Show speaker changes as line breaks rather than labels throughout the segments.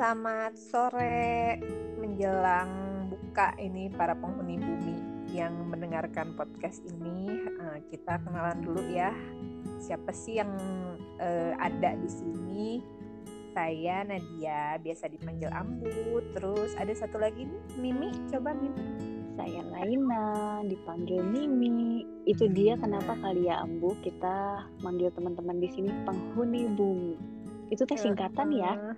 selamat sore menjelang buka ini para penghuni bumi yang mendengarkan podcast ini. Uh, kita kenalan dulu ya. Siapa sih yang uh, ada di sini? Saya Nadia, biasa dipanggil Ambu. Terus ada satu lagi nih, Mimi. Coba Mimi.
Saya Laina, dipanggil Mimi. Itu dia kenapa kali ya Ambu kita manggil teman-teman di sini penghuni bumi. Itu teh singkatan ya?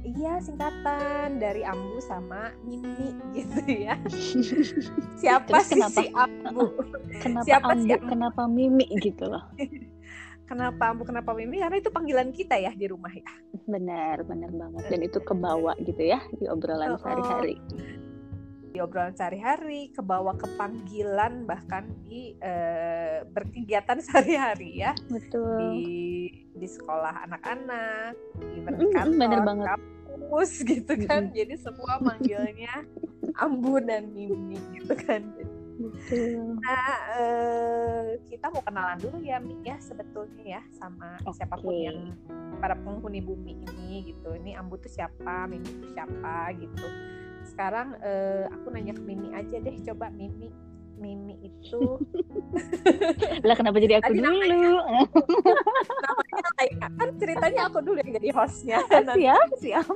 Iya singkatan dari Ambu sama Mimi gitu ya. Siapa
Terus
sih
kenapa-
si Ambu?
Kenapa
Siapa
Ambu,
sih Ambu?
kenapa Mimi gitu loh.
Kenapa Ambu? Kenapa Mimi? Karena itu panggilan kita ya di rumah ya.
Benar, benar banget. Dan itu kebawa gitu ya di obrolan
Oh, oh. Di obrolan sehari-hari, kebawa ke panggilan bahkan di eh, berkegiatan sehari-hari ya
Betul.
di di sekolah anak-anak, di kantor,
bener banget.
kampus gitu kan. Jadi semua manggilnya Ambu dan Mimi gitu kan.
Betul.
Nah, eh, kita mau kenalan dulu ya, Mi ya sebetulnya ya sama
Oke.
siapa pun yang para penghuni bumi ini gitu. Ini Ambu tuh siapa, Mimi tuh siapa gitu. Sekarang eh, aku nanya ke Mimi aja deh, coba Mimi. Mimi itu
Lah kenapa jadi aku
Tadi
dulu?
namanya Laina. kan ceritanya aku dulu yang jadi hostnya.
Siap, siap.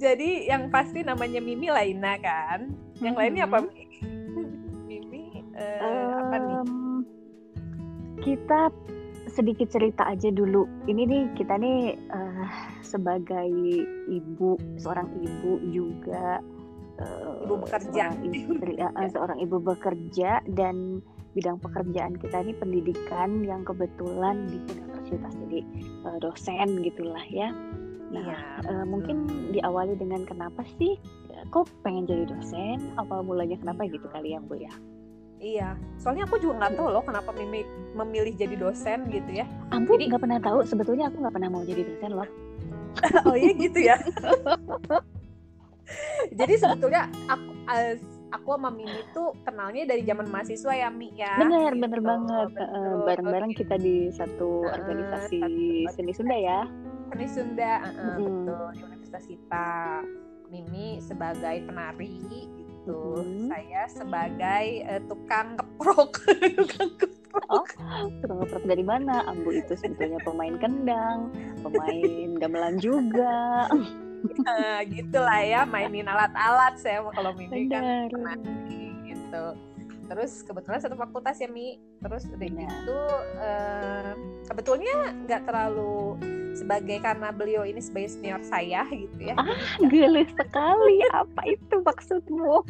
Jadi yang pasti namanya Mimi Laina kan. Yang lainnya apa?
Mhm.
Mi? Mimi eh, apa nih?
Kita sedikit cerita aja dulu. Ini nih kita nih eh, sebagai ibu, seorang ibu juga eh,
Ibu bekerja.
seorang istri, eh, seorang ibu bekerja dan bidang pekerjaan kita ini pendidikan yang kebetulan di universitas jadi eh, dosen gitulah ya. Nah,
Iya.
eh, mungkin diawali dengan kenapa sih kok pengen jadi dosen? Apa mulanya kenapa gitu kali ya, Bu ya?
Iya, soalnya aku juga nggak tahu loh kenapa Mimi memilih jadi dosen gitu ya.
Ambu
Jadi-
nggak pernah tahu sebetulnya aku nggak pernah mau jadi dosen loh.
oh iya gitu ya. Jadi sebetulnya aku aku sama Mimi tuh kenalnya dari zaman mahasiswa ya Mi ya.
bener
Gitu,
bener banget. Bareng-bareng kita di satu
Eh,
organisasi
satu
seni Sunda ya.
Seni Sunda, eh, eh,
Mm-mm.
betul di universitas kita. Mimi sebagai penari gitu,
Mm-mm.
saya sebagai eh, tukang keprok, tukang keprok.
Tukang ngeprok dari mana? Ambu itu sebetulnya pemain kendang, pemain gamelan juga.
Nah, gitulah ya, mainin alat-alat saya kalau Mimi kan gitu. Terus kebetulan satu fakultas ya Mi. Terus udah
Benar.
gitu eh, sebetulnya nggak terlalu sebagai karena beliau ini sebagai senior saya gitu ya.
Ah, Gelis sekali. Apa itu maksudmu?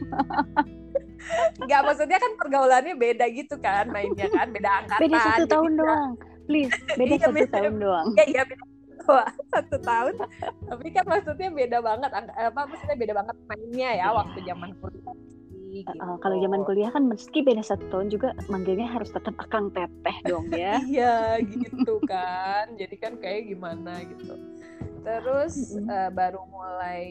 Nggak maksudnya kan pergaulannya beda gitu kan mainnya kan beda angkatan.
Beda satu tahun
nggak-
doang. Please, beda
Iya,
satu
beda.
tahun doang.
Iya iya beda satu tahun. Tapi kan maksudnya beda banget apa maksudnya beda banget mainnya ya
Iya.
waktu zaman kuliah. Gitu.
Eh, kalau zaman kuliah kan meski beda satu tahun juga manggilnya harus tetap akang teteh dong ya.
Iya gitu kan. Jadi kan kayak gimana gitu. Terus
Mm-mm.
eh, baru mulai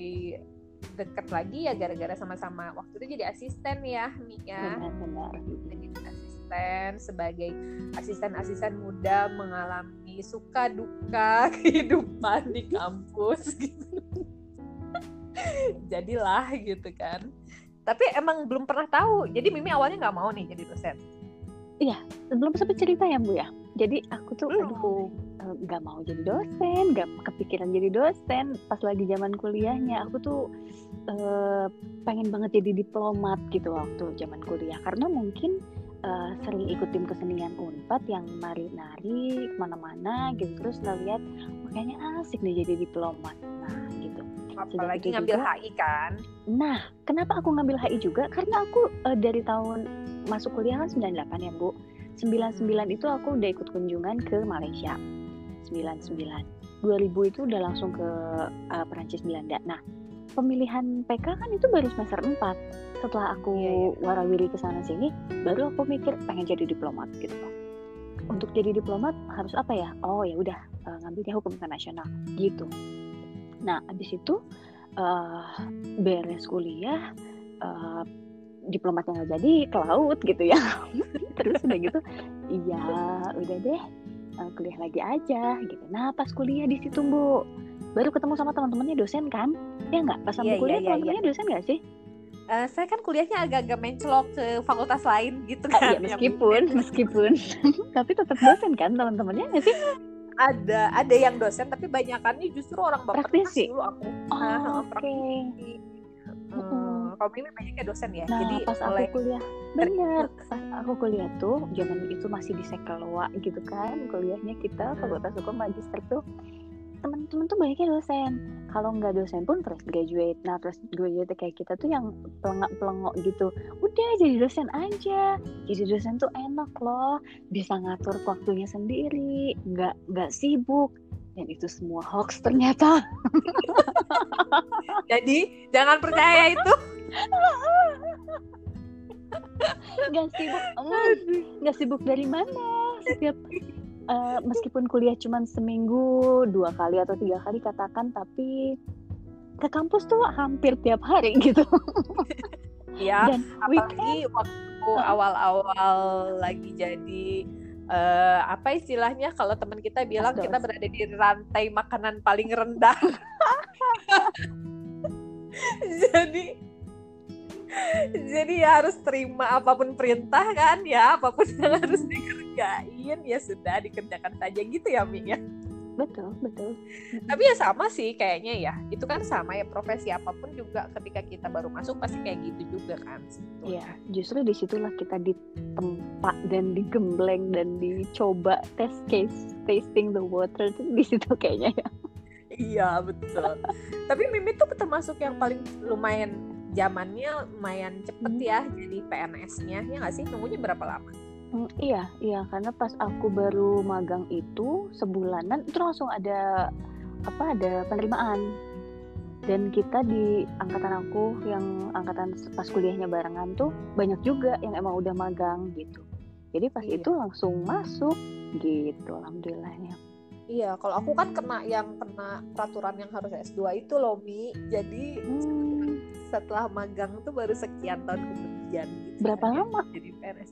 deket lagi ya gara-gara sama-sama waktu itu jadi asisten ya Mi ya.
Benar-benar.
Jadi asisten sebagai asisten-asisten muda mengalami suka duka kehidupan di kampus gitu. Jadilah gitu kan. Tapi emang belum pernah tahu. Jadi Mimi awalnya nggak mau nih jadi dosen.
Belum sempat cerita ya Bu ya. Jadi aku tuh aduh,
Belum.
eh, nggak mau jadi dosen, nggak kepikiran jadi dosen. Pas lagi zaman kuliahnya, aku tuh eh, pengen banget jadi diplomat gitu waktu zaman kuliah. Karena mungkin eh, sering ikut tim kesenian Unpad yang nari-nari ke mana-mana gitu. Terus lihat, "Oh, kayaknya asik nih jadi diplomat. Nah.
Apalagi
itu
ngambil
juga-
HI kan.
Nah, kenapa aku ngambil HI juga? Karena aku eh, dari tahun masuk kuliah kan 98 ya, Bu. 99 itu aku udah ikut kunjungan ke Malaysia. 99. 2000 itu udah langsung ke eh, Perancis Belanda. Nah, pemilihan PK kan itu baru semester 4. Setelah aku
Iya, iya.
warawiri ke sana sini, baru aku mikir pengen jadi diplomat gitu loh. Untuk jadi diplomat harus apa ya? Oh ya udah eh, ngambilnya hukum internasional gitu. Nah, abis itu eh, beres kuliah eh, diplomatnya nggak jadi ke laut gitu ya. Terus udah gitu iya udah deh uh, kuliah lagi aja gitu. Nah pas kuliah di situ bu baru ketemu sama teman-temannya dosen kan? Ya nggak? Pas sama
Iya,
kuliah
iya, iya,
teman-temannya dosen nggak sih?
Eh, saya kan kuliahnya agak-agak mencelok ke fakultas lain gitu
Ah,
kan.
ya meskipun meskipun. Tapi tetap dosen kan teman-temannya nggak sih
ada ada yang dosen tapi banyakannya justru orang bapak
Praktisi?
dulu aku.
oh,
Nah,
oke
praktisi. Eh, Kalau ini banyaknya dosen ya.
Nah,
Jadi
pas
mulai
aku kuliah, bener, pas aku kuliah tuh, zaman itu masih di Sekelwa gitu kan, kuliahnya kita
Hmm.
Fakultas Hukum Magister tuh, teman-teman tuh banyaknya dosen. Kalau nggak dosen pun fresh graduate. Nah, fresh graduate kayak kita tuh yang pelengok-pelengok gitu. Udah jadi dosen aja. Jadi dosen tuh enak loh, bisa ngatur waktunya sendiri, nggak nggak sibuk. Dan itu semua hoax ternyata.
jadi jangan percaya itu.
nggak sibuk nggak sibuk dari mana setiap eh, meskipun kuliah cuma seminggu dua kali atau tiga kali katakan tapi ke kampus tuh hampir tiap hari gitu.
Ya,
dan weekend
apalagi waktu awal-awal lagi jadi eh, apa istilahnya kalau teman kita bilang kita berada di rantai makanan paling rendah. jadi jadi ya harus terima apa pun perintah kan ya apa pun yang harus dikerjain ya sudah dikerjakan saja gitu ya Mi ya
betul betul
tapi ya sama sih kayaknya ya itu kan sama ya profesi apa pun juga ketika kita baru masuk pasti kayak gitu juga kan sebetulnya.
ya justru di situlah kita ditempa dan digembleng dan dicoba test case tasting the water di situ kayaknya ya
Iya betul. Tapi Mimi tuh termasuk yang paling lumayan zamannya lumayan cepet
Hmm.
ya jadi PNS-nya ya nggak sih nunggunya berapa lama?
Hmm, iya, iya karena pas aku baru magang itu sebulanan itu langsung ada apa ada penerimaan. Dan kita di angkatan aku yang angkatan pas kuliahnya barengan tuh banyak juga yang emang udah magang gitu. Jadi pas
Iya.
itu langsung masuk gitu alhamdulillahnya.
Iya, kalau aku kan kena yang kena peraturan yang harus S2 itu loh Mi. Jadi
Hmm,
setelah magang tuh baru sekian tahun kemudian gitu.
Berapa
kan,
lama?
Jadi PNS.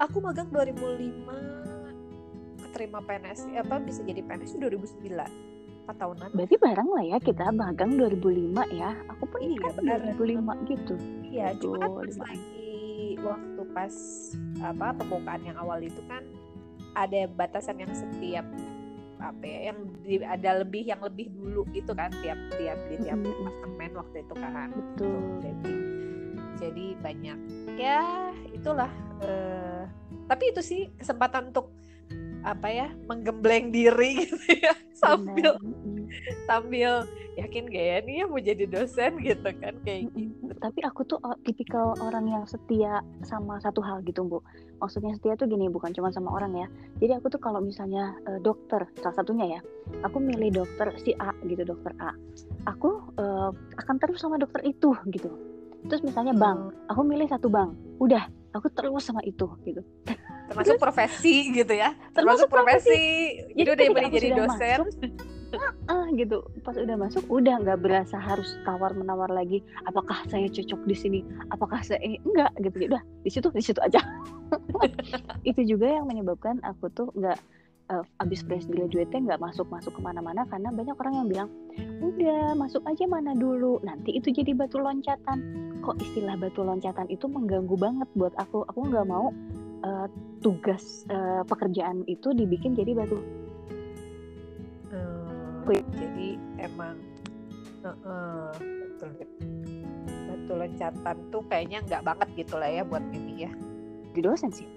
Aku magang 2005 keterima PNS apa bisa jadi PNS itu 2009 4 tahunan
berarti bareng lah ya kita magang 2005 ya. Aku pun
Iya,
kan
bareng.
2005 gitu.
Iya, cuma kan pas lagi waktu pas apa pembukaan yang awal itu kan ada batasan yang setiap apa ya yang di- ada lebih yang lebih dulu gitu kan tiap tiap di tiap
Mm-mm.
departemen waktu itu kan
Betul.
jadi jadi banyak ya itulah eh, tapi itu sih kesempatan untuk apa ya menggembleng diri gitu ya sambil
Benar.
Sambil yakin gak ya nih ya mau jadi dosen gitu kan kayak gitu
Tapi aku tuh uh, tipikal orang yang setia sama satu hal gitu, Bu. Maksudnya setia tuh gini, bukan cuma sama orang ya. Jadi aku tuh kalau misalnya uh, dokter, salah satunya ya, aku milih dokter si A gitu, dokter A. Aku uh, akan terus sama dokter itu gitu. Terus misalnya bank, aku milih satu bank. Udah, aku terus sama itu gitu.
termasuk profesi gitu ya
Termasuk
termasuk profesi
Jadi
jadi udah jadi dosen
ah gitu. Pas udah masuk udah nggak berasa harus tawar menawar lagi. Apakah saya cocok di sini? Apakah saya eh, enggak gitu ya udah di situ di situ aja. Itu juga yang menyebabkan aku tuh nggak eh, abis fresh graduate nggak masuk masuk ke mana-mana karena banyak orang yang bilang udah masuk aja mana dulu. Nanti itu jadi batu loncatan. Kok istilah batu loncatan itu mengganggu banget buat aku? Aku nggak mau eh, tugas eh, pekerjaan itu dibikin jadi batu Wih.
jadi emang heeh, betul batu loncatan tuh kayaknya nggak banget gitu lah ya buat Mimi ya.
Di dosen sih.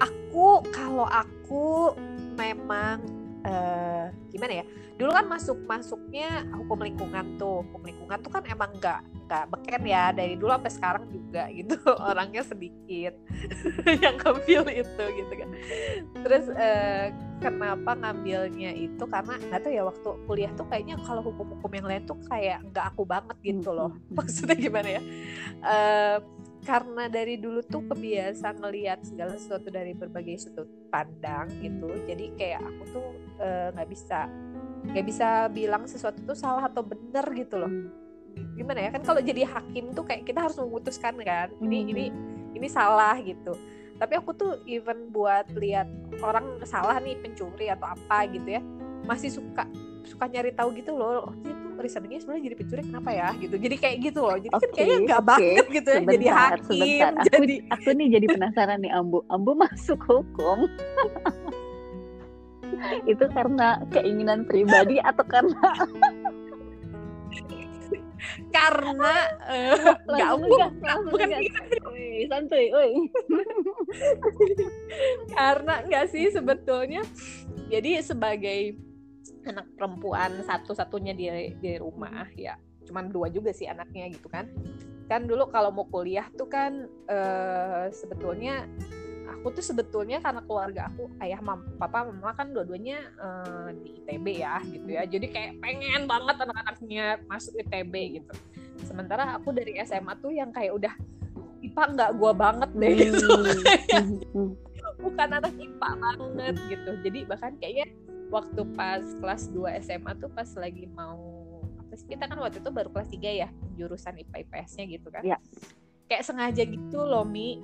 Aku kalau aku memang eh, gimana ya dulu kan masuk masuknya hukum lingkungan tuh. Hukum lingkungan tuh kan emang nggak nggak beken ya. Dari dulu sampai sekarang juga gitu orangnya sedikit yang ngambil itu gitu kan. Terus eh, kenapa ngambilnya itu? Karena nggak tahu ya waktu kuliah tuh kayaknya kalau hukum-hukum yang lain tuh kayak nggak aku banget gitu loh. Maksudnya gimana ya? Eh, karena dari dulu tuh kebiasa ngelihat segala sesuatu dari berbagai sudut pandang gitu. Jadi kayak aku tuh eh, nggak bisa nggak bisa bilang sesuatu tuh salah atau benar gitu loh. Gimana ya? Kan kalau jadi hakim tuh kayak kita harus memutuskan kan ini ini ini salah gitu. Tapi aku tuh even buat lihat orang salah nih pencuri atau apa gitu ya. Masih suka suka nyari tahu gitu loh oh, itu reasoningnya sebenarnya jadi pencuri kenapa ya? gitu. Jadi kayak gitu loh. Jadi okay, kan kayaknya nggak okay. banget gitu ya
sebentar,
jadi hakim
sebentar. Aku, jadi aku nih jadi penasaran nih Ambu. Ambu masuk hukum. Itu karena keinginan pribadi atau karena
karena uh, nggak umum bukan
santuy oi
karena nggak sih sebetulnya jadi sebagai anak perempuan satu-satunya di di rumah ya cuman dua juga sih anaknya gitu kan. Kan dulu kalau mau kuliah tuh kan uh, sebetulnya aku tuh sebetulnya karena keluarga aku ayah mam, papa mama kan dua-duanya uh, di ITB ya gitu ya jadi kayak pengen banget anak-anaknya masuk ITB gitu sementara aku dari SMA tuh yang kayak udah IPA nggak gua banget deh hmm. gitu hmm. bukan anak IPA banget gitu jadi bahkan kayaknya waktu pas kelas 2 SMA tuh pas lagi mau sih kita kan waktu itu baru kelas 3 ya jurusan IPA IPS-nya gitu kan ya. kayak sengaja gitu loh Mi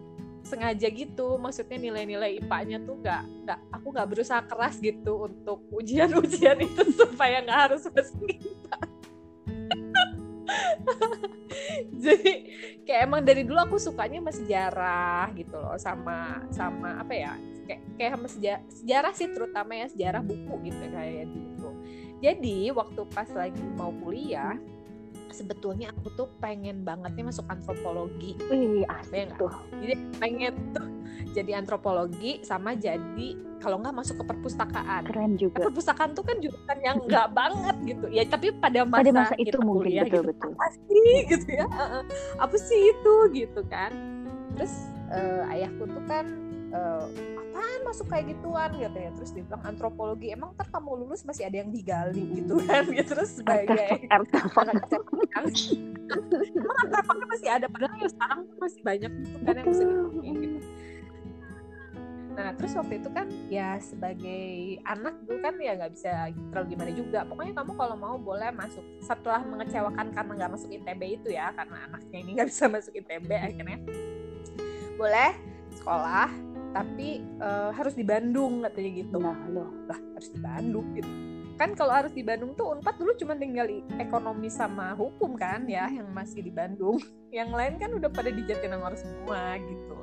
sengaja gitu. Maksudnya nilai-nilai IPA-nya tuh nggak nggak aku nggak berusaha keras gitu untuk ujian-ujian itu supaya nggak harus IPA jadi kayak emang dari dulu aku sukanya sama sejarah gitu loh sama sama apa ya kayak kayak sama sejarah, sejarah sih terutama ya sejarah buku gitu kayak gitu. Jadi waktu pas lagi mau kuliah sebetulnya aku tuh pengen banget nih masuk antropologi.
Wih, asik
ya tuh. Jadi pengen tuh jadi antropologi sama jadi kalau nggak masuk ke perpustakaan.
Keren juga.
Perpustakaan tuh kan jurusan yang nggak banget gitu. Ya tapi pada masa,
pada masa itu mungkin kuliah, betul
gitu,
betul.
Apa sih gitu ya? Apa sih itu gitu kan? Terus uh, ayahku tuh kan uh, apaan masuk kayak gituan gitu ya. Terus dia bilang antropologi emang ntar kamu lulus masih ada yang digali gitu kan. Gitu terus sebagai anak emang antropologi masih ada padahal ya sekarang masih banyak gitu kan yang bisa gitu. Nah terus waktu itu kan ya sebagai anak dulu kan ya nggak bisa terlalu gimana juga. Pokoknya kamu kalau mau boleh masuk. Setelah mengecewakan karena nggak masuk ITB itu ya karena anaknya ini nggak bisa masuk ITB akhirnya boleh sekolah tapi uh, harus di Bandung katanya gitu.
Nah loh
lah harus di Bandung gitu. Kan kalau harus di Bandung tuh Unpad dulu cuma tinggal ekonomi sama hukum kan ya yang masih di Bandung. Yang lain kan udah pada di Jatinangor semua gitu.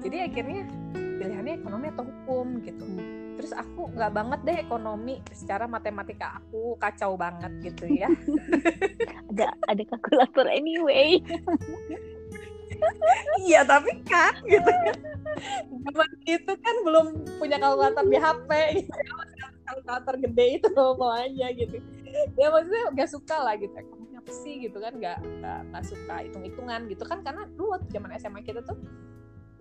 Jadi akhirnya pilihannya ekonomi atau hukum gitu. Terus aku nggak banget deh ekonomi secara matematika aku kacau banget gitu ya.
Ada ada kalkulator anyway
iya tapi kan gitu. Kan zaman itu kan belum punya kalkulator di HP gitu. Kalkulator gede itu aja gitu. Ya maksudnya gak suka lah gitu. Ekonomi apa sih gitu kan gak, gak, gak suka hitung-hitungan gitu. Kan karena dulu waktu zaman SMA kita tuh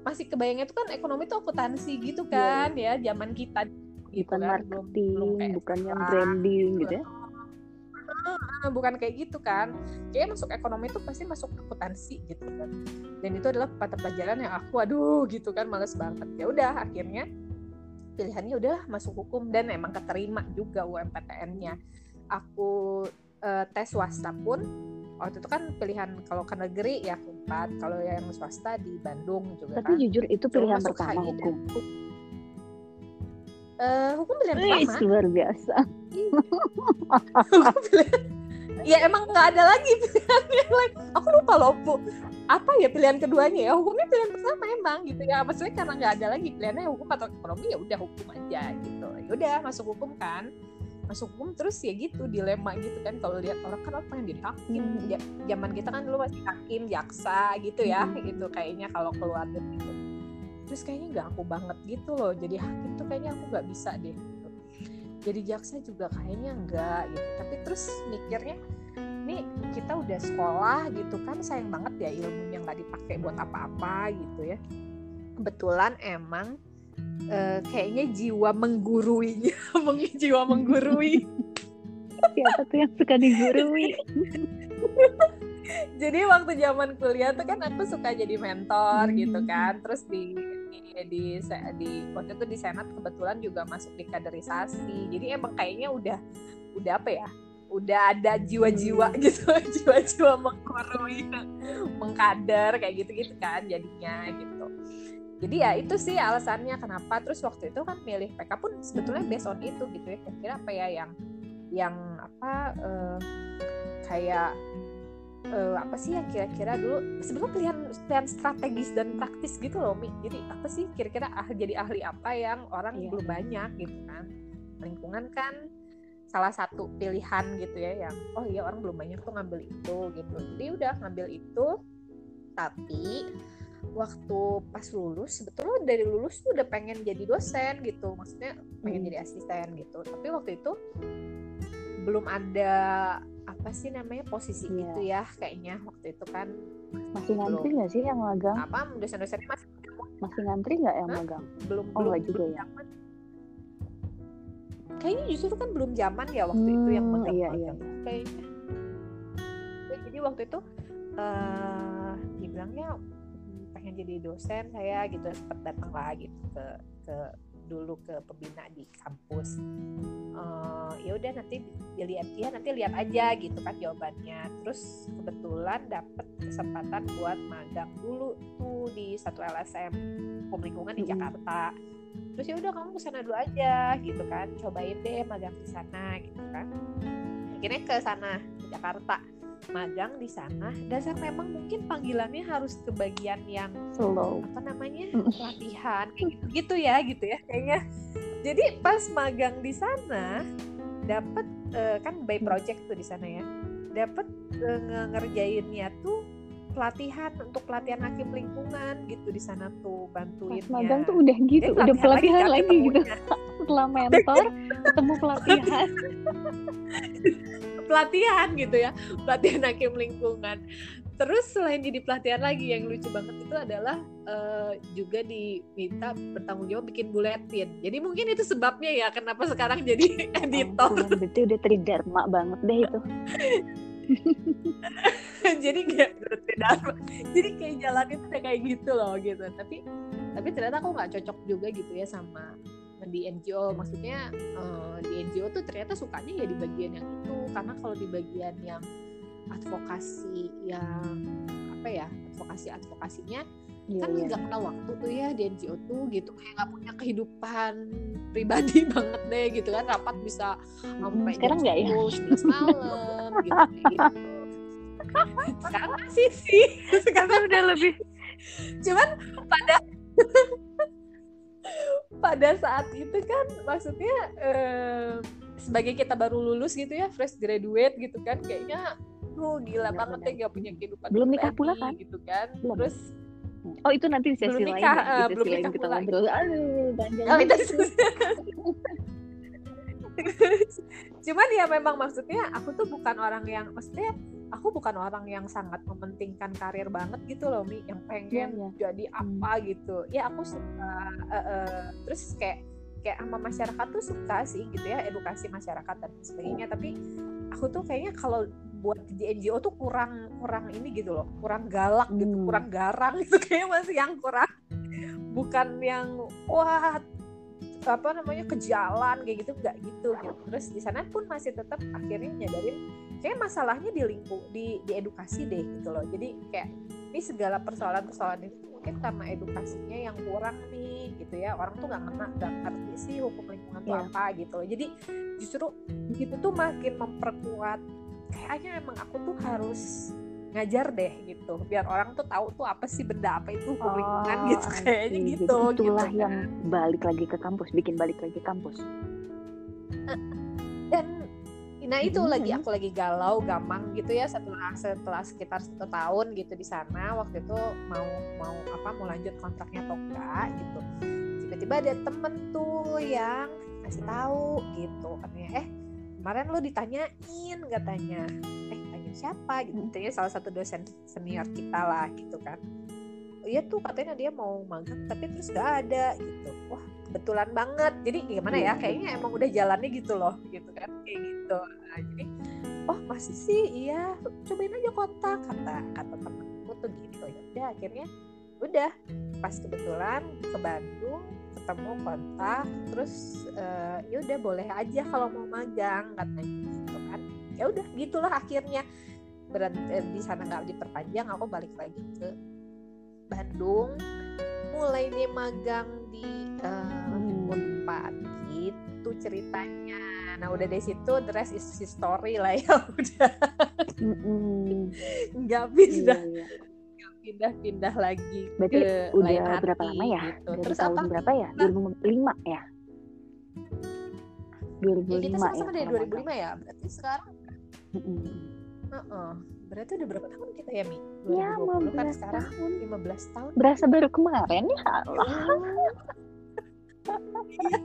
masih kebayangnya tuh kan ekonomi tuh akuntansi gitu iya, kan yeah. ya. Zaman kita
gitu bukan kan. marketing belum, belum bukan yang branding gitu ya
bukan kayak gitu kan. Kayak masuk ekonomi itu pasti masuk akuntansi gitu kan. Dan itu adalah mata pelajaran yang aku aduh gitu kan males banget. Ya udah akhirnya pilihannya udah masuk hukum dan emang keterima juga UMPTN-nya aku uh, tes swasta pun waktu itu kan pilihan kalau ke negeri ya empat kalau yang swasta di Bandung juga
tapi kan. jujur itu pilihan pertama hukum.
Uh, hukum pilihan pertama.
luar biasa
ya emang nggak ada lagi pilihannya like, aku lupa loh bu. Apa ya pilihan keduanya ya? Hukumnya pilihan pertama emang gitu ya. Maksudnya karena nggak ada lagi pilihannya hukum atau ekonomi ya udah hukum aja gitu. Ya udah masuk hukum kan. Masuk hukum terus ya gitu dilema gitu kan. Kalau lihat orang kan apa yang jadi hakim ya, zaman kita kan dulu masih hakim jaksa gitu ya hmm. gitu kayaknya kalau keluar gitu terus kayaknya nggak aku banget gitu loh. Jadi hakim tuh kayaknya aku nggak bisa deh. Jadi jaksa juga kayaknya enggak gitu. Tapi terus mikirnya nih kita udah sekolah gitu kan sayang banget ya ilmunya nggak dipakai buat apa-apa gitu ya. Kebetulan emang uh, kayaknya jiwa mengguruinya jiwa menggurui.
Siapa tuh yang suka digurui?
Jadi waktu zaman kuliah tuh kan aku suka jadi mentor hmm. gitu kan terus di di, di waktu itu di senat kebetulan juga masuk di kaderisasi. Jadi emang kayaknya udah udah apa ya udah ada jiwa-jiwa hmm. gitu jiwa-jiwa mengkorui mengkader kayak gitu-gitu kan jadinya gitu. Jadi ya itu sih alasannya kenapa. Terus waktu itu kan milih PK pun sebetulnya based on itu gitu ya. Kira-kira apa ya yang yang apa uh, kayak uh, apa sih yang kira-kira dulu sebetulnya pilihan pilihan strategis dan praktis gitu loh Mi jadi apa sih kira-kira ah, jadi ahli apa yang orang iya. belum banyak gitu kan lingkungan kan salah satu pilihan gitu ya yang oh iya orang belum banyak tuh ngambil itu gitu jadi udah ngambil itu tapi waktu pas lulus sebetulnya dari lulus tuh udah pengen jadi dosen gitu maksudnya pengen hmm. jadi asisten gitu tapi waktu itu belum ada apa sih namanya posisi yeah. itu ya kayaknya waktu itu kan.
Masih ngantri nggak sih yang magang?
Apa dosen-dosennya masih
masih ngantri nggak yang magang?
Belum oh, belum juga ya? zaman. kayaknya justru kan belum zaman ya waktu hmm, itu yang hmm, magang,
iya, iya.
kayaknya. Jadi waktu itu uh, dibilangnya pengen jadi dosen saya gitu sempat datang lah gitu ke ke dulu ke pembina di kampus ya udah nanti dilihat ya nanti lihat aja gitu kan jawabannya. Terus kebetulan dapet kesempatan buat magang dulu tuh di satu LSM hukum lingkungan di Jakarta. Terus ya udah kamu ke sana dulu aja gitu kan cobain deh magang di sana gitu kan. Akhirnya ke sana ke Jakarta. Magang di sana dasar memang mungkin panggilannya harus ke bagian yang
slow.
apa namanya latihan kayak gitu gitu ya gitu ya kayaknya. Jadi pas magang di sana dapat uh, kan by project tuh di sana ya. Dapat uh, eh, ngerjainnya tuh pelatihan untuk pelatihan hakim lingkungan gitu di sana tuh bantuin
magang tuh udah gitu Jadi, udah pelatihan lagi, lagi gitu setelah mentor ketemu pelatihan.
Pelatihan gitu ya pelatihan hakim lingkungan. Terus selain jadi pelatihan lagi yang lucu banget itu adalah uh, juga diminta bertanggung jawab bikin buletin. Jadi mungkin itu sebabnya ya kenapa sekarang jadi editor.
oh, betul udah tridharma banget deh itu.
Jadi kayak tridharma jadi kayak jalan itu kayak gitu loh gitu. Tapi tapi ternyata aku nggak cocok juga gitu ya sama di NGO maksudnya uh, di NGO tuh ternyata sukanya ya di bagian yang itu karena kalau di bagian yang advokasi yang apa ya advokasi advokasinya yeah, kan iya. nggak yeah. pernah waktu tuh ya di NGO tuh gitu kayak nggak punya kehidupan pribadi banget deh gitu kan rapat bisa sampai
sekarang nggak ya
11 malam gitu, gitu. sekarang masih sih sekarang udah lebih cuman pada pada saat itu kan maksudnya eh, sebagai kita baru lulus gitu ya fresh graduate gitu kan kayaknya oh gila benar, banget ya gak punya kehidupan
belum nikah pula kan?
gitu kan.
Belum.
terus
oh itu nanti di sesi belum nikah, lain uh, belum nikah kita ngobrol. Aduh panjang oh, itu
cuman ya memang maksudnya aku tuh bukan orang yang maksudnya aku bukan orang yang sangat mementingkan karir banget gitu loh mi yang pengen yeah, yeah. jadi hmm. apa hmm. gitu ya aku suka uh, uh, terus kayak kayak sama masyarakat tuh suka sih gitu ya edukasi masyarakat dan sebagainya tapi aku tuh kayaknya kalau buat di NGO tuh kurang kurang ini gitu loh kurang galak gitu hmm. kurang garang gitu kayak masih yang kurang bukan yang wah apa namanya ke jalan kayak gitu nggak gitu gitu terus di sana pun masih tetap akhirnya nyadarin kayak masalahnya di lingkup di di edukasi deh gitu loh. Jadi kayak ini segala persoalan-persoalan itu mungkin karena edukasinya yang kurang nih gitu ya. Orang tuh nggak ngena nggak ngerti sih hukum lingkungan yeah. itu apa gitu loh. Jadi justru gitu tuh makin memperkuat kayaknya emang aku tuh harus ngajar deh gitu. Biar orang tuh tahu tuh apa sih benda apa itu hukum oh, lingkungan gitu. Kayaknya gitu
Jadi itulah
gitu,
yang balik lagi ke kampus bikin balik lagi ke kampus.
Dan nah itu hmm. lagi aku lagi galau gamang gitu ya setelah setelah sekitar satu tahun gitu di sana waktu itu mau mau apa mau lanjut kontraknya Toka gitu. Tiba-tiba ada temen tuh yang kasih tahu gitu katanya eh kemarin lo ditanyain katanya. Eh siapa? gitu. Hmm. ternyata salah satu dosen senior kita lah gitu kan. Oh, iya tuh katanya dia mau magang tapi terus gak ada gitu. Wah kebetulan banget. Jadi gimana ya iya, kayaknya emang udah jalannya gitu loh gitu kan kayak gitu. Nah, jadi oh masih sih? Iya cobain aja kontak kata kata temenku tuh gitu. Ya udah akhirnya udah pas kebetulan ke Bandung ketemu kontak terus uh, ya udah boleh aja kalau mau magang katanya gitu kan. Ya udah gitulah akhirnya. Berhenti eh, di sana nggak diperpanjang aku balik lagi ke Bandung. Mulai dia magang di uh, Unpad gitu ceritanya nah udah dari situ the rest is history lah ya udah nggak pindah iya, iya. pindah-pindah lagi
Berarti ke udah lain hati, berapa lama ya? Gitu. Dari Terus tahun apa? berapa ya? 2005 ya?
2005 ya, kita sama-sama ya, dari 2005 ya. Berarti sekarang mm -mm. Uh -uh. Berarti udah berapa tahun kita ya, Mi? 2020 ya, kan sekarang tahun. 15 tahun.
Berasa baru kemarin ya Allah.
Iya.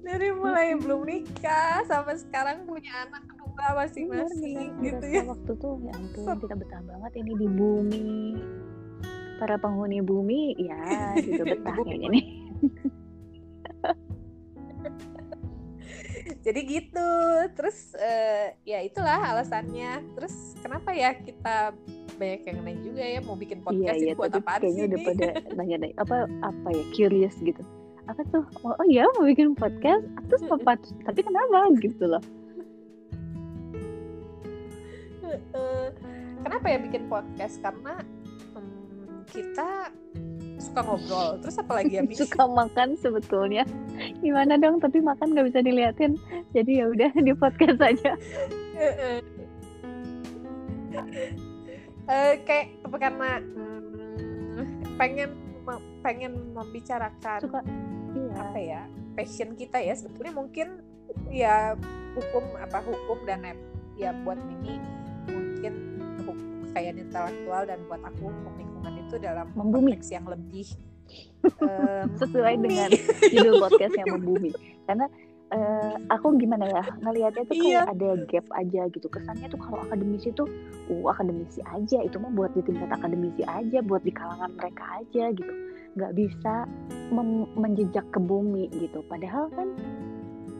dari mulai belum nikah sampai sekarang punya anak kedua masing-masing gitu ya.
Waktu tuh ya ampun kita betah banget ini di bumi. Para penghuni bumi ya juga betah kayaknya nih.
Jadi gitu terus uh, ya itulah alasannya. Terus kenapa ya kita banyak yang nanya juga ya mau bikin podcast iya, iya, buat apa
sih udah pada nanya apa apa ya curious gitu. Apa tuh? Oh, oh ya mau bikin podcast? Terus apa tapi kenapa? gitu loh.
Kenapa ya bikin podcast? Karena um, kita suka ngobrol terus apa lagi ya
suka makan sebetulnya. Gimana dong? Tapi makan nggak bisa diliatin. Jadi ya udah di podcast aja
uh, kayak karena um, pengen pengen membicarakan suka iya. apa ya passion kita ya. Sebetulnya mungkin ya hukum apa hukum dan ya buat Mimi mungkin kayak intelektual dan buat aku hukum lingkungan itu dalam
membumi.
konteks yang lebih
um, sesuai dengan judul podcast yang membumi. Karena uh, aku gimana ya ngelihatnya tuh kayak iya. ada gap aja gitu. Kesannya tuh kalau akademisi tuh uh akademisi aja. Itu mah buat di tingkat akademisi aja buat di kalangan mereka aja gitu. Nggak bisa menjejak ke bumi gitu. Padahal kan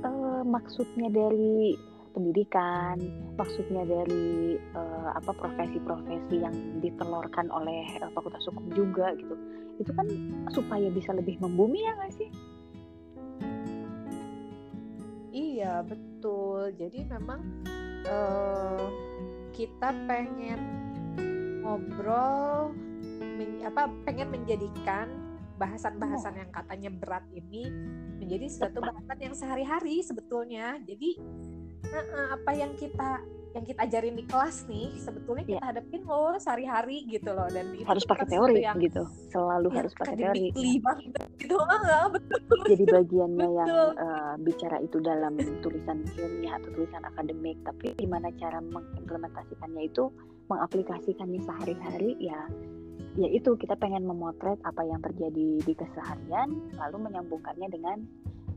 uh, maksudnya dari pendidikan maksudnya dari uh, apa profesi-profesi yang ditelurkan oleh uh, fakultas hukum juga gitu. Itu kan supaya bisa lebih membumi ya nggak sih
iya betul. Jadi memang uh, kita pengen ngobrol men, apa pengen menjadikan bahasan-bahasan yang katanya berat ini menjadi suatu bahasan yang sehari-hari sebetulnya. Jadi apa yang kita yang kita ajarin di kelas nih sebetulnya kita yeah. hadapin loh sehari-hari gitu loh. Dan
itu harus pakai teori yang, gitu. Selalu ya, harus pakai teori
gitu. Ah, betul.
Jadi bagiannya betul. yang uh, bicara itu dalam tulisan ilmiah atau tulisan akademik tapi gimana cara mengimplementasikannya itu mengaplikasikannya sehari-hari ya ya itu. Kita pengen memotret apa yang terjadi di keseharian lalu menyambungkannya dengan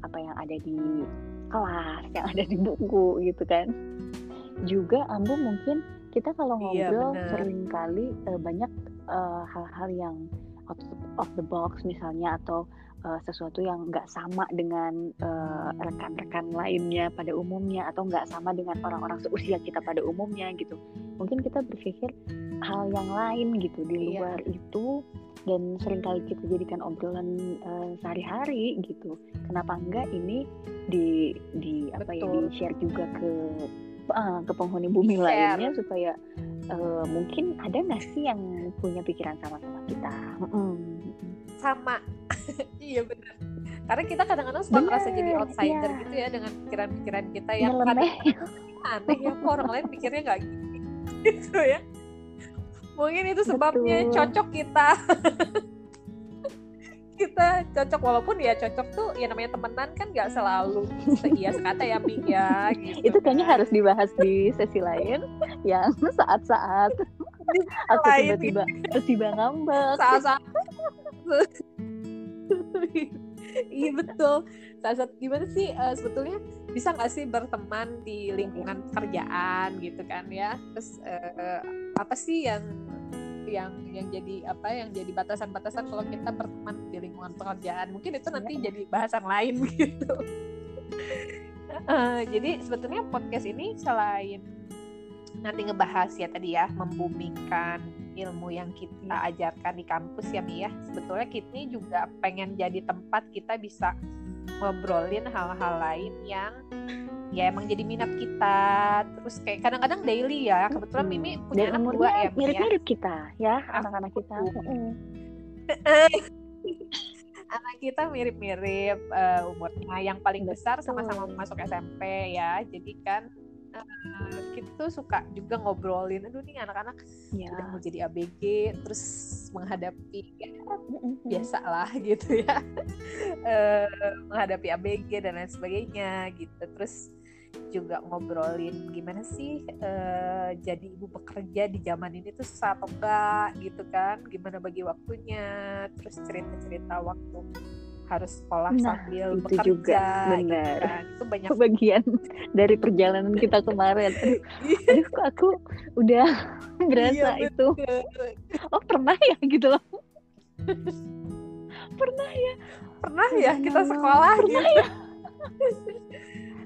apa yang ada di kelas yang ada di buku gitu kan juga Ambu mungkin kita kalau iya, ngobrol iya, sering kali uh, banyak eh, hal-hal uh, yang out of the box misalnya atau uh, sesuatu yang nggak sama dengan rekan-rekan uh, lainnya pada umumnya atau nggak sama dengan orang-orang seusia kita pada umumnya gitu mungkin kita berpikir hal yang lain gitu di iya. luar iya. itu dan sering kali kita jadikan obrolan uh, sehari-hari gitu kenapa enggak ini di di apa ya di share juga ke uh, ke penghuni bumi share. lainnya supaya uh, mungkin ada nggak sih yang punya pikiran sama-sama kita mm.
sama iya benar karena kita kadang-kadang suka merasa jadi outsider iya. gitu ya dengan pikiran-pikiran kita yang aneh ya kok orang lain pikirnya nggak gitu ya mungkin itu sebabnya Betul. cocok kita kita cocok walaupun ya cocok tuh ya namanya temenan kan nggak selalu seia sekata ya Mi ya
gitu. itu kayaknya harus dibahas di sesi lain yang saat-saat. Aku tiba-tiba tiba ngambek.
Saat-saat. Iya betul. Saat-saat gimana sih uh, sebetulnya bisa nggak sih berteman di lingkungan kerjaan gitu kan ya? Terus uh, apa sih yang yang yang jadi apa yang jadi batasan-batasan kalau kita berteman di lingkungan pekerjaan. Mungkin itu nanti jadi bahasan lain gitu. Uh, jadi sebetulnya podcast ini selain nanti ngebahas ya tadi ya membumikan ilmu yang kita ajarkan di kampus ya Mi ya. Sebetulnya kita juga pengen jadi tempat kita bisa ngobrolin hal-hal lain yang ya emang jadi minat kita. Terus kayak kadang-kadang daily ya. Kebetulan Mimi punya
Dan
anak dua ya ya.
mirip-mirip kita ya anak-anak kita.
Anak kita mirip-mirip eh, umurnya yang paling besar sama-sama masuk SMP ya. Jadi kan eh, kita tuh suka juga ngobrolin aduh nih anak-anak
Ya.
udah mau jadi ABG terus menghadapi ya,
Mm-mm.
biasa lah gitu ya Eh, menghadapi ABG dan lain sebagainya gitu terus juga ngobrolin gimana sih eh, jadi ibu bekerja di zaman ini tuh susah atau enggak gitu kan gimana bagi waktunya terus cerita-cerita waktu harus sekolah
Nah,
sambil
itu
bekerja
juga,
gitu
benar.
kan. itu banyak
bagian dari perjalanan kita kemarin. Aduh, aduh kok aku udah berasa
Iya,
itu. Oh pernah ya gitu loh.
pernah ya
Udah
kita
lama.
sekolah
Pernah
gitu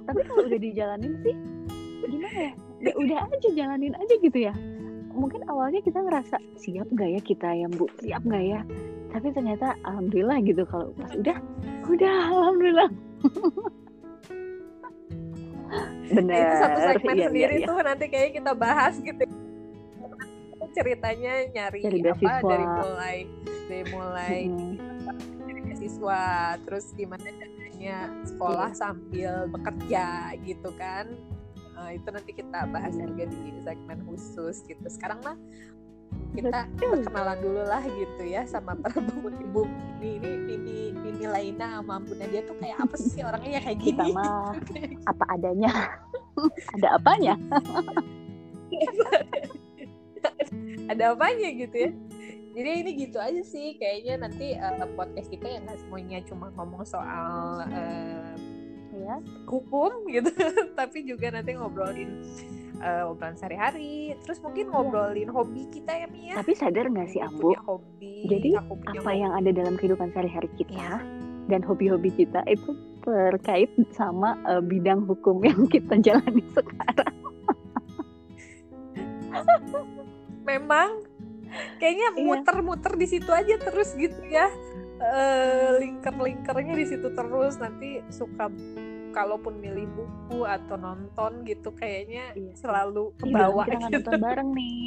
Tapi kalau udah dijalanin sih gimana ya? Ya udah aja jalanin aja gitu ya. Mungkin awalnya kita ngerasa siap nggak ya kita yang bu, siap nggak ya? Tapi ternyata alhamdulillah gitu kalau pas udah, udah alhamdulillah. Bener.
Itu satu segmen
iya,
sendiri
iya, iya.
tuh nanti kayak kita bahas gitu ceritanya nyari
Cari
apa
beasiswa.
dari mulai dari mulai
Mm-mm.
dari beasiswa terus gimana caranya sekolah
Iya.
sambil bekerja gitu kan Eh, itu nanti kita bahas juga di segmen khusus gitu sekarang mah kita kenalan dulu lah gitu ya sama para ibu ini ini ini ini Laina sama Ampun dia tuh kayak apa sih orangnya ya kayak
Kita
gini
mah apa adanya. Ada apanya?
ada apanya gitu ya jadi ini gitu aja sih kayaknya nanti eh, podcast kita ya nggak semuanya cuma ngomong soal eh,
Ya.
hukum gitu tapi juga nanti ngobrolin eh, obrolan sehari-hari terus mungkin ngobrolin hobi kita ya Mia
Tapi sadar nggak sih Ambu?
punya hobi
Jadi,
aku punya
Apa
hobi.
yang ada dalam kehidupan sehari-hari
Iya.
kita dan hobi-hobi kita itu terkait sama eh, bidang hukum yang kita jalani sekarang.
memang kayaknya
Iya.
muter-muter di situ aja terus gitu ya Eh, lingkar-lingkarnya di situ terus nanti suka kalaupun milih buku atau nonton gitu kayaknya
Iya
selalu
Ih,
kebawa
kita nggak
gitu.
nonton bareng nih.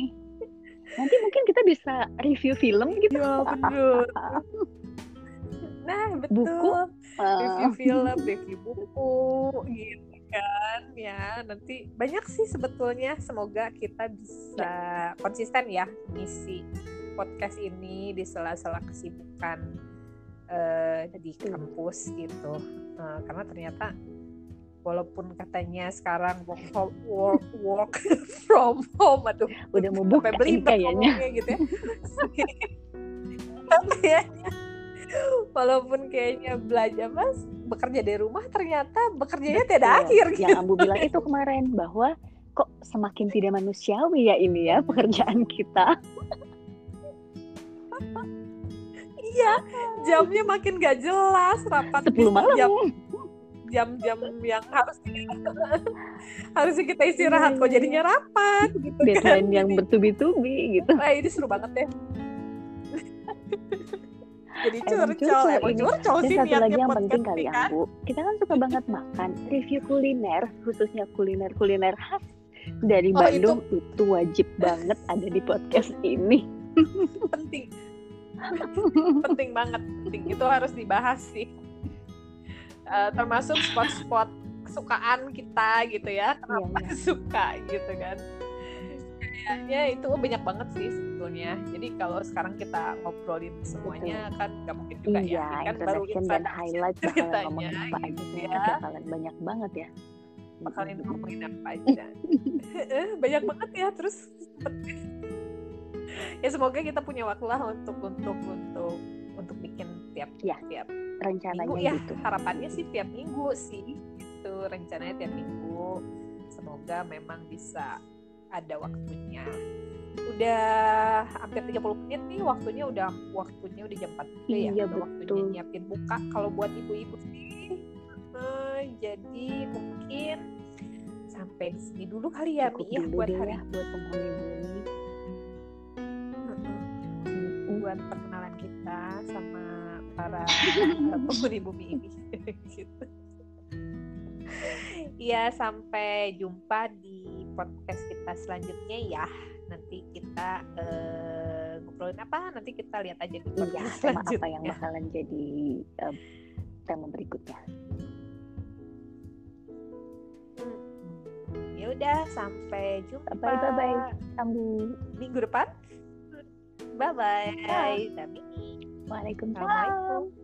Nanti mungkin kita bisa review film gitu.
Iya bener. Nah betul.
Buku,
Review
Eh,
film, review buku, gitu kan ya. Nanti banyak sih sebetulnya. Semoga kita bisa konsisten ya ngisi podcast ini di sela-sela kesibukan eh, di
Betul.
kampus gitu. Eh, karena ternyata walaupun katanya sekarang work from work, work from home aduh
udah mau buka kayaknya.
gitu ya. kayaknya walaupun kayaknya belajar mas bekerja dari rumah ternyata bekerjanya tidak
Betul.
akhir gitu.
Yang Ambu bilang itu kemarin bahwa kok semakin tidak manusiawi ya ini ya pekerjaan kita.
Iya, jamnya makin gak jelas rapat
10 malam.
jam jam-jam yang harus harusnya kita istirahat kok jadinya rapat gitu kan.
Deadline yang
Jadi-
bertubi-tubi gitu.
Wah, ini seru banget deh. Jadi curcol, emang
ini.
curcol sih
satu lagi yang penting kali ya
kan.
Bu, kita kan suka banget makan. Review kuliner, khususnya kuliner-kuliner khas dari
Oh,
Bandung itu. wajib banget ada di podcast ini.
penting penting banget penting itu harus dibahas sih Eh, termasuk spot-spot kesukaan kita gitu ya. Kenapa
Iya,
suka gitu kan. Kayaknya itu banyak banget sih sebetulnya. Jadi kalau sekarang kita ngobrolin semuanya kan nggak mungkin juga
Iya,
ya Ini kan baru
dan highlight
ceritanya
ngomongin apa
gitu ya.
Bakalan banyak banget ya.
bakalan ngomongin apa aja. Banyak banget ya terus ya semoga kita punya waktu lah untuk untuk untuk untuk bikin tiap
Ya,
tiap
rencananya
minggu. Ya
gitu.
harapannya sih tiap minggu sih itu rencananya tiap minggu. Semoga memang bisa ada waktunya. Udah hampir 30 menit nih waktunya udah waktunya udah jam 4 juga ya.
Iya,
udah waktunya
betul.
nyiapin buka. Kalau buat ibu-ibu sih Eh, jadi mungkin sampai di sini dulu kali ya Mi ya buat hari
ya buat penghuni. Bumi.
Buat perkenalan kita sama para penghuni bumi ini gitu. Ya sampai jumpa di podcast kita selanjutnya ya. Nanti kita uh, ngobrolin apa? Nanti kita lihat aja di
iya,
podcast
iya,
selanjutnya.
apa yang bakalan jadi uh, tema berikutnya.
Ya udah, sampai jumpa.
Bye bye bye.
Minggu depan. Bye bye.
Bye.
Waalaikumsalam.
Waalaikumsalam.